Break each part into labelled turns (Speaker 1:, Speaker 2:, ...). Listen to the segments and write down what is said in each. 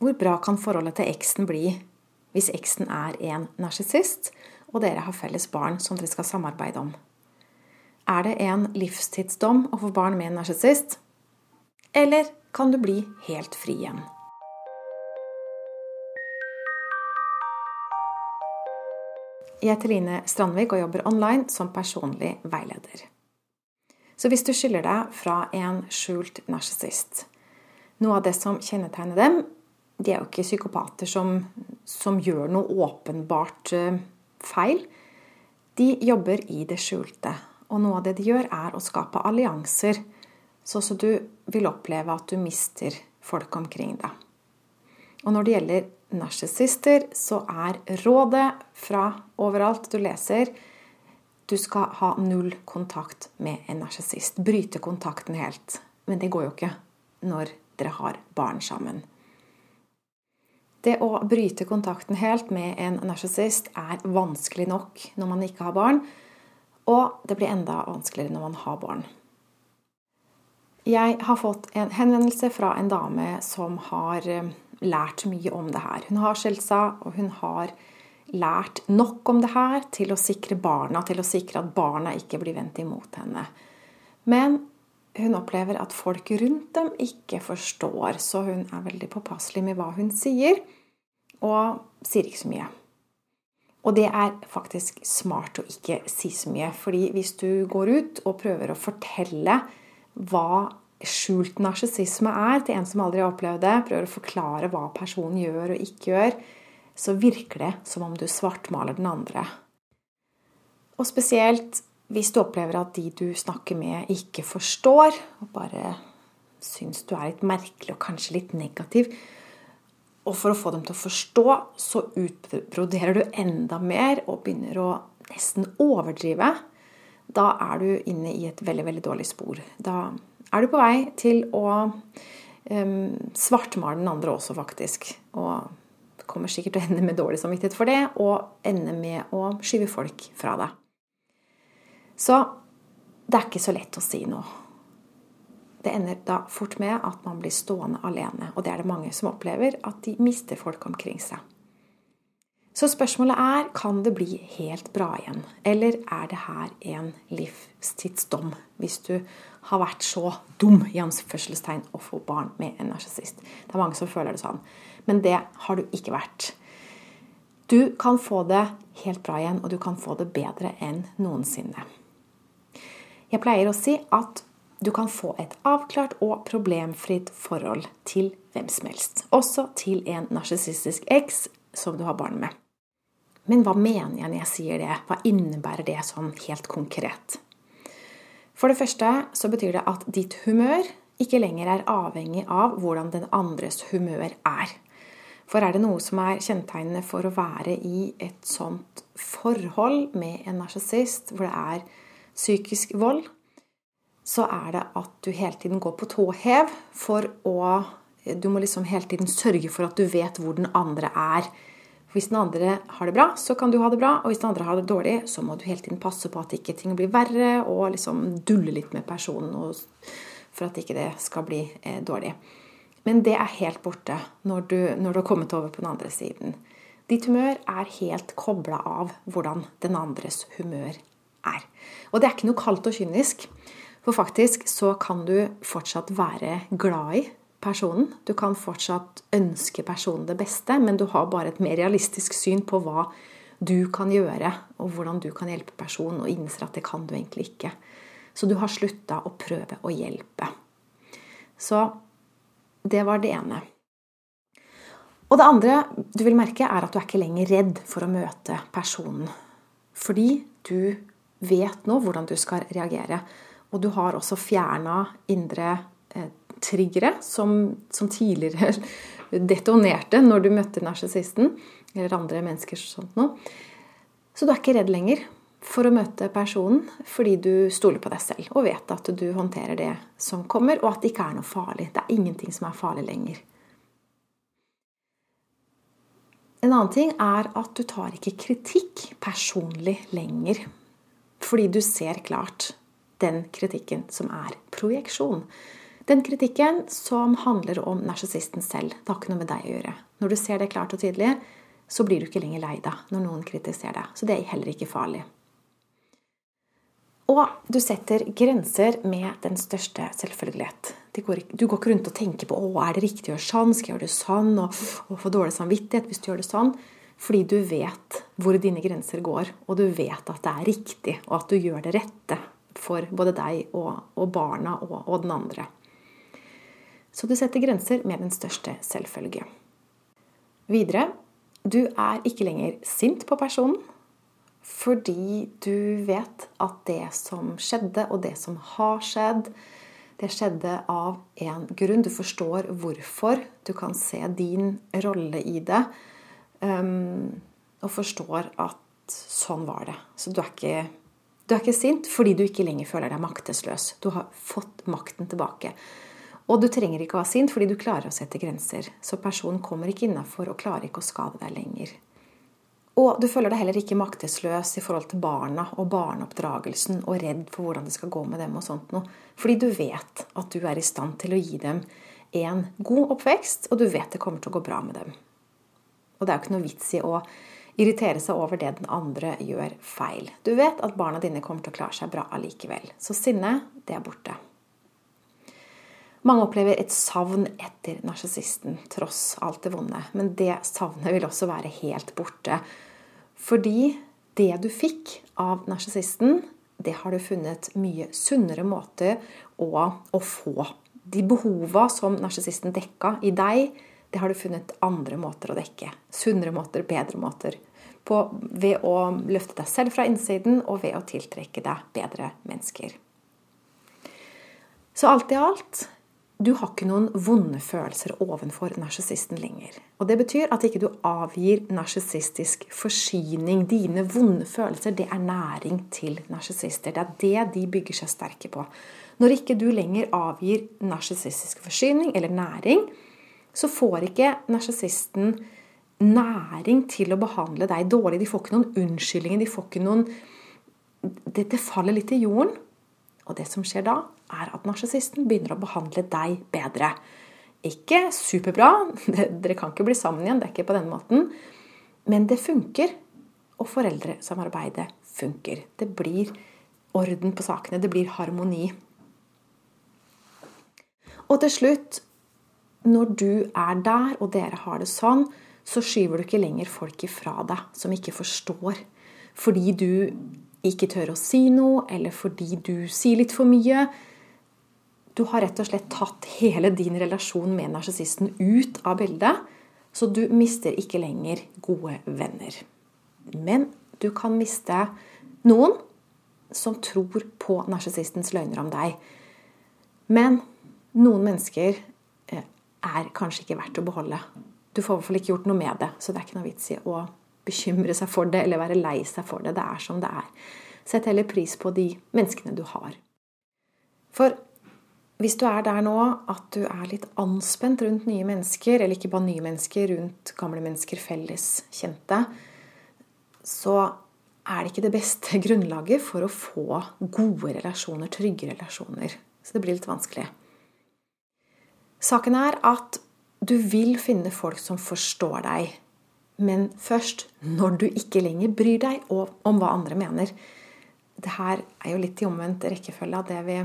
Speaker 1: hvor bra kan forholdet til eksen bli hvis eksen er en narsissist, og dere har felles barn som dere skal samarbeide om? Er det en livstidsdom å få barn med en narsissist? Eller kan du bli helt fri igjen? Jeg heter Line Strandvik og jobber online som personlig veileder. Så hvis du skiller deg fra en skjult narsissist Noe av det som kjennetegner dem, de er jo ikke psykopater som, som gjør noe åpenbart uh, feil. De jobber i det skjulte. Og noe av det de gjør, er å skape allianser, sånn så du vil oppleve at du mister folk omkring deg. Og når det gjelder narsissister, så er rådet fra overalt du leser du skal ha null kontakt med en narsissist. Bryte kontakten helt. Men det går jo ikke når dere har barn sammen. Det å bryte kontakten helt med en narsissist er vanskelig nok når man ikke har barn, og det blir enda vanskeligere når man har barn. Jeg har fått en henvendelse fra en dame som har eh, lært mye om det her. Hun har skjelt seg, og hun har lært nok om det her til å sikre barna, til å sikre at barna ikke blir vendt imot henne. Men hun opplever at folk rundt dem ikke forstår, så hun er veldig påpasselig med hva hun sier, og sier ikke så mye. Og det er faktisk smart å ikke si så mye, fordi hvis du går ut og prøver å fortelle hva skjult narsissisme er til en som aldri har opplevd det, prøver å forklare hva personen gjør og ikke gjør, så virker det som om du svartmaler den andre. Og spesielt hvis du opplever at de du snakker med, ikke forstår, og bare syns du er litt merkelig og kanskje litt negativ. Og for å få dem til å forstå, så utbroderer du enda mer og begynner å nesten overdrive. Da er du inne i et veldig, veldig dårlig spor. Da er du på vei til å um, svartmale den andre også, faktisk. Og kommer sikkert til å ende med dårlig samvittighet for det, og ende med å skyve folk fra deg. Så det er ikke så lett å si noe. Det ender da fort med at man blir stående alene, og det er det mange som opplever, at de mister folk omkring seg. Så spørsmålet er kan det bli helt bra igjen, eller er det her en livstidsdom hvis du har vært så dum i anførselstegn å få barn med en narsissist? Det er mange som føler det sånn men det har du ikke vært. Du kan få det helt bra igjen, og du kan få det bedre enn noensinne. Jeg pleier å si at du kan få et avklart og problemfritt forhold til hvem som helst. Også til en narsissistisk eks som du har barn med. Men hva mener jeg når jeg sier det? Hva innebærer det sånn helt konkret? For det første så betyr det at ditt humør ikke lenger er avhengig av hvordan den andres humør er. For er det noe som er kjennetegnende for å være i et sånt forhold med en narsissist, hvor det er psykisk vold, så er det at du hele tiden går på tå hev for å Du må liksom hele tiden sørge for at du vet hvor den andre er. Hvis den andre har det bra, så kan du ha det bra. Og hvis den andre har det dårlig, så må du hele tiden passe på at ikke ting blir verre, og liksom dulle litt med personen for at ikke det skal bli eh, dårlig. Men det er helt borte når du, når du har kommet over på den andre siden. Ditt humør er helt kobla av hvordan den andres humør er. Og det er ikke noe kaldt og kynisk. For faktisk så kan du fortsatt være glad i personen. Du kan fortsatt ønske personen det beste, men du har bare et mer realistisk syn på hva du kan gjøre, og hvordan du kan hjelpe personen, og innser at det kan du egentlig ikke. Så du har slutta å prøve å hjelpe. Så det var det ene. Og det andre du vil merke, er at du er ikke lenger redd for å møte personen. Fordi du vet nå hvordan du skal reagere. Og du har også fjerna indre eh, triggere som, som, tidligere detonerte når du møtte narsissisten eller andre mennesker. Sånt noe. Så du er ikke redd lenger for å møte personen fordi du stoler på deg selv og vet at du håndterer det som kommer, og at det ikke er noe farlig. Det er ingenting som er farlig lenger. En annen ting er at du tar ikke kritikk personlig lenger. Fordi du ser klart den kritikken som er projeksjon. Den kritikken som handler om narsissisten selv, det har ikke noe med deg å gjøre. Når du ser det klart og tydelig, så blir du ikke lenger lei deg når noen kritiserer deg. Så det er heller ikke farlig. Og du setter grenser med den største selvfølgelighet. Du går ikke rundt og tenker på å, er det riktig å gjøre sånn, skal jeg gjøre det sånn, og, og få dårlig samvittighet hvis du gjør det sånn. Fordi du vet hvor dine grenser går, og du vet at det er riktig, og at du gjør det rette for både deg og, og barna og, og, den andre. Så du setter grenser med den største selvfølge. Videre du er ikke lenger sint på personen fordi du vet at det som skjedde, og det som har skjedd, det skjedde av en grunn. Du forstår hvorfor. Du kan se din rolle i det. Um, og forstår at sånn var det. Så du er, ikke, du er ikke sint fordi du ikke lenger føler deg maktesløs. Du har fått makten tilbake. Og du trenger ikke å være sint fordi du klarer å sette grenser. Så personen kommer ikke innafor og klarer ikke å skade deg lenger. Og du føler deg heller ikke maktesløs i forhold til barna og barneoppdragelsen og redd for hvordan det skal gå med dem og sånt noe. Fordi du vet at du er i stand til å gi dem en god oppvekst, og du vet det kommer til å gå bra med dem. Og det er jo ikke noe vits i å irritere seg over det den andre gjør feil. Du vet at barna dine kommer til å klare seg bra allikevel. Så sinnet, det er borte. Mange opplever et savn etter narsissisten, tross alt det vonde. Men det savnet vil også være helt borte. Fordi det du fikk av narsissisten, det har du funnet mye sunnere måter å, å få. De behova som narsissisten dekka i deg, det har du funnet andre måter å dekke. Sunnere måter, bedre måter. På, ved å løfte deg selv fra innsiden og ved å tiltrekke deg bedre mennesker. Så alt i alt du har ikke noen vonde følelser overfor narsissisten lenger. Og Det betyr at ikke du avgir narsissistisk forsyning. Dine vonde følelser det er næring til narsissister. Det er det de bygger seg sterke på. Når ikke du lenger avgir narsissistisk forsyning eller næring, så får ikke narsissisten næring til å behandle deg dårlig. De får ikke noen unnskyldninger. de får ikke noen... Dette faller litt i jorden. Og det som skjer da, er at narsissisten begynner å behandle deg bedre. Ikke superbra, dere kan ikke bli sammen igjen, det er ikke på den måten. Men det funker. Og foreldresamarbeidet funker. Det blir orden på sakene. Det blir harmoni. Og til slutt, når du er der, og dere har det sånn, så skyver du ikke lenger folk ifra deg som ikke forstår. Fordi du ikke tør å si noe, eller fordi du sier litt for mye. Du har rett og slett tatt hele din relasjon med narsissisten ut av bildet, så du mister ikke lenger gode venner. Men du kan miste noen som tror på narsissistens løgner om deg. Men noen mennesker er kanskje ikke verdt å beholde. Du får i hvert fall ikke gjort noe med det, så det er ikke noe vits i å bekymre seg for det eller være lei seg for det. Det er som det er. Sett heller pris på de menneskene du har. For hvis du er der nå at du er litt anspent rundt nye mennesker, eller ikke bare nye mennesker, rundt gamle mennesker, felles kjente, så er det ikke det beste grunnlaget for å få gode relasjoner, trygge relasjoner. Så det blir litt vanskelig. Saken er at du vil finne folk som forstår deg, men først når du ikke lenger bryr deg om hva andre mener. Det her er jo litt i omvendt rekkefølge av det vi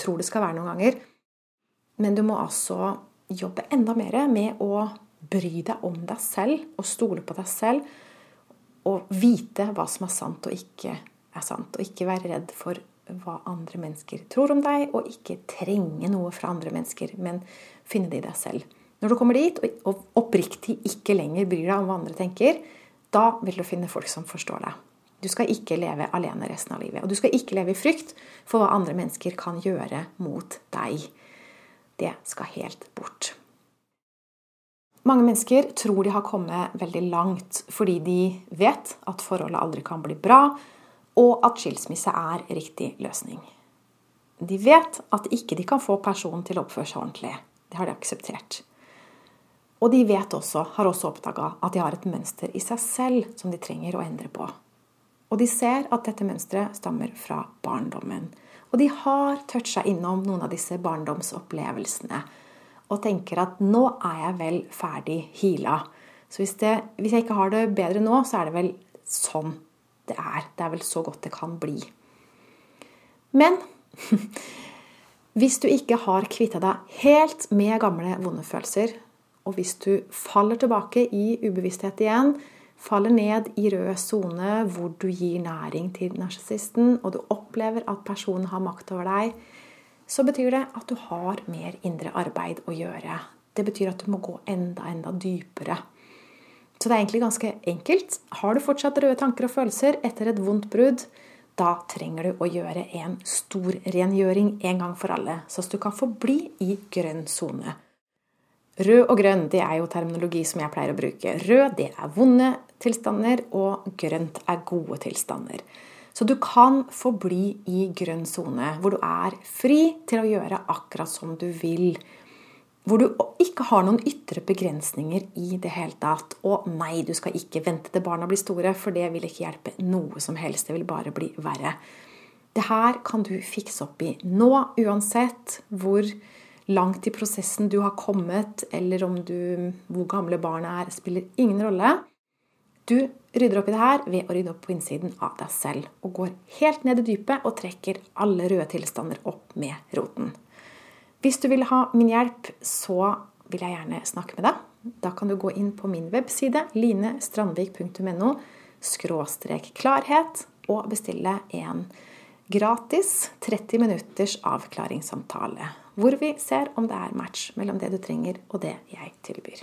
Speaker 1: tror det skal være noen ganger. Men du må altså jobbe enda mer med å bry deg om deg selv og stole på deg selv. Og vite hva som er sant og ikke er sant. Og ikke være redd for hva andre mennesker tror om deg, og ikke trenge noe fra andre mennesker, men finne det i deg selv. Når du kommer dit og oppriktig ikke lenger bryr deg om hva andre tenker, da vil du finne folk som forstår deg. Du skal ikke leve alene resten av livet. Og du skal ikke leve i frykt for hva andre mennesker kan gjøre mot deg. Det skal helt bort. Mange mennesker tror de har kommet veldig langt fordi de vet at forholdet aldri kan bli bra, og at skilsmisse er riktig løsning. De vet at ikke de kan få personen til å oppføre seg ordentlig. Det har de akseptert. Og de vet også, har også oppdaga at de har et mønster i seg selv som de trenger å endre på. Og de ser at dette mønsteret stammer fra barndommen. Og de har toucha innom noen av disse barndomsopplevelsene og tenker at nå er jeg vel ferdig heala. Så hvis, det, hvis jeg ikke har det bedre nå, så er det vel sånn det er. Det er vel så godt det kan bli. Men hvis du ikke har kvitta deg helt med gamle vonde følelser, og hvis du faller tilbake i ubevissthet igjen, faller ned i rød sone hvor du gir næring til narsissisten, og du opplever at personen har makt over deg, så betyr det at du har mer indre arbeid å gjøre. Det betyr at du må gå enda, enda dypere. Så det er egentlig ganske enkelt. Har du fortsatt røde tanker og følelser etter et vondt brudd, da trenger du å gjøre en stor rengjøring en gang for alle, så du kan forbli i grønn sone. Rød og grønn det er jo terminologi som jeg pleier å bruke. Rød det er vonde tilstander, og grønt er gode tilstander. Så du kan forbli i grønn sone, hvor du er fri til å gjøre akkurat som du vil. Hvor du ikke har noen ytre begrensninger i det hele tatt. Og nei, du skal ikke vente til barna blir store, for det vil ikke hjelpe noe som helst. Det vil bare bli verre. Det her kan du fikse opp i nå, uansett hvor langt i prosessen du har kommet, eller om du, hvor gamle barna er, spiller ingen rolle. Du rydder opp i det her ved å rydde opp på innsiden av deg selv. Og går helt ned i dypet og trekker alle røde tilstander opp med roten. Hvis du vil ha min hjelp, så vil jeg gjerne snakke med deg. Da kan du gå inn på min webside linestrandvik.no skråstrek klarhet og bestille en gratis 30 minutters avklaringssamtale, hvor vi ser om det er match mellom det du trenger og det jeg tilbyr.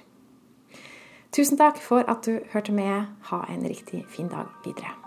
Speaker 1: Tusen takk for at du hørte med. Ha en riktig fin dag videre.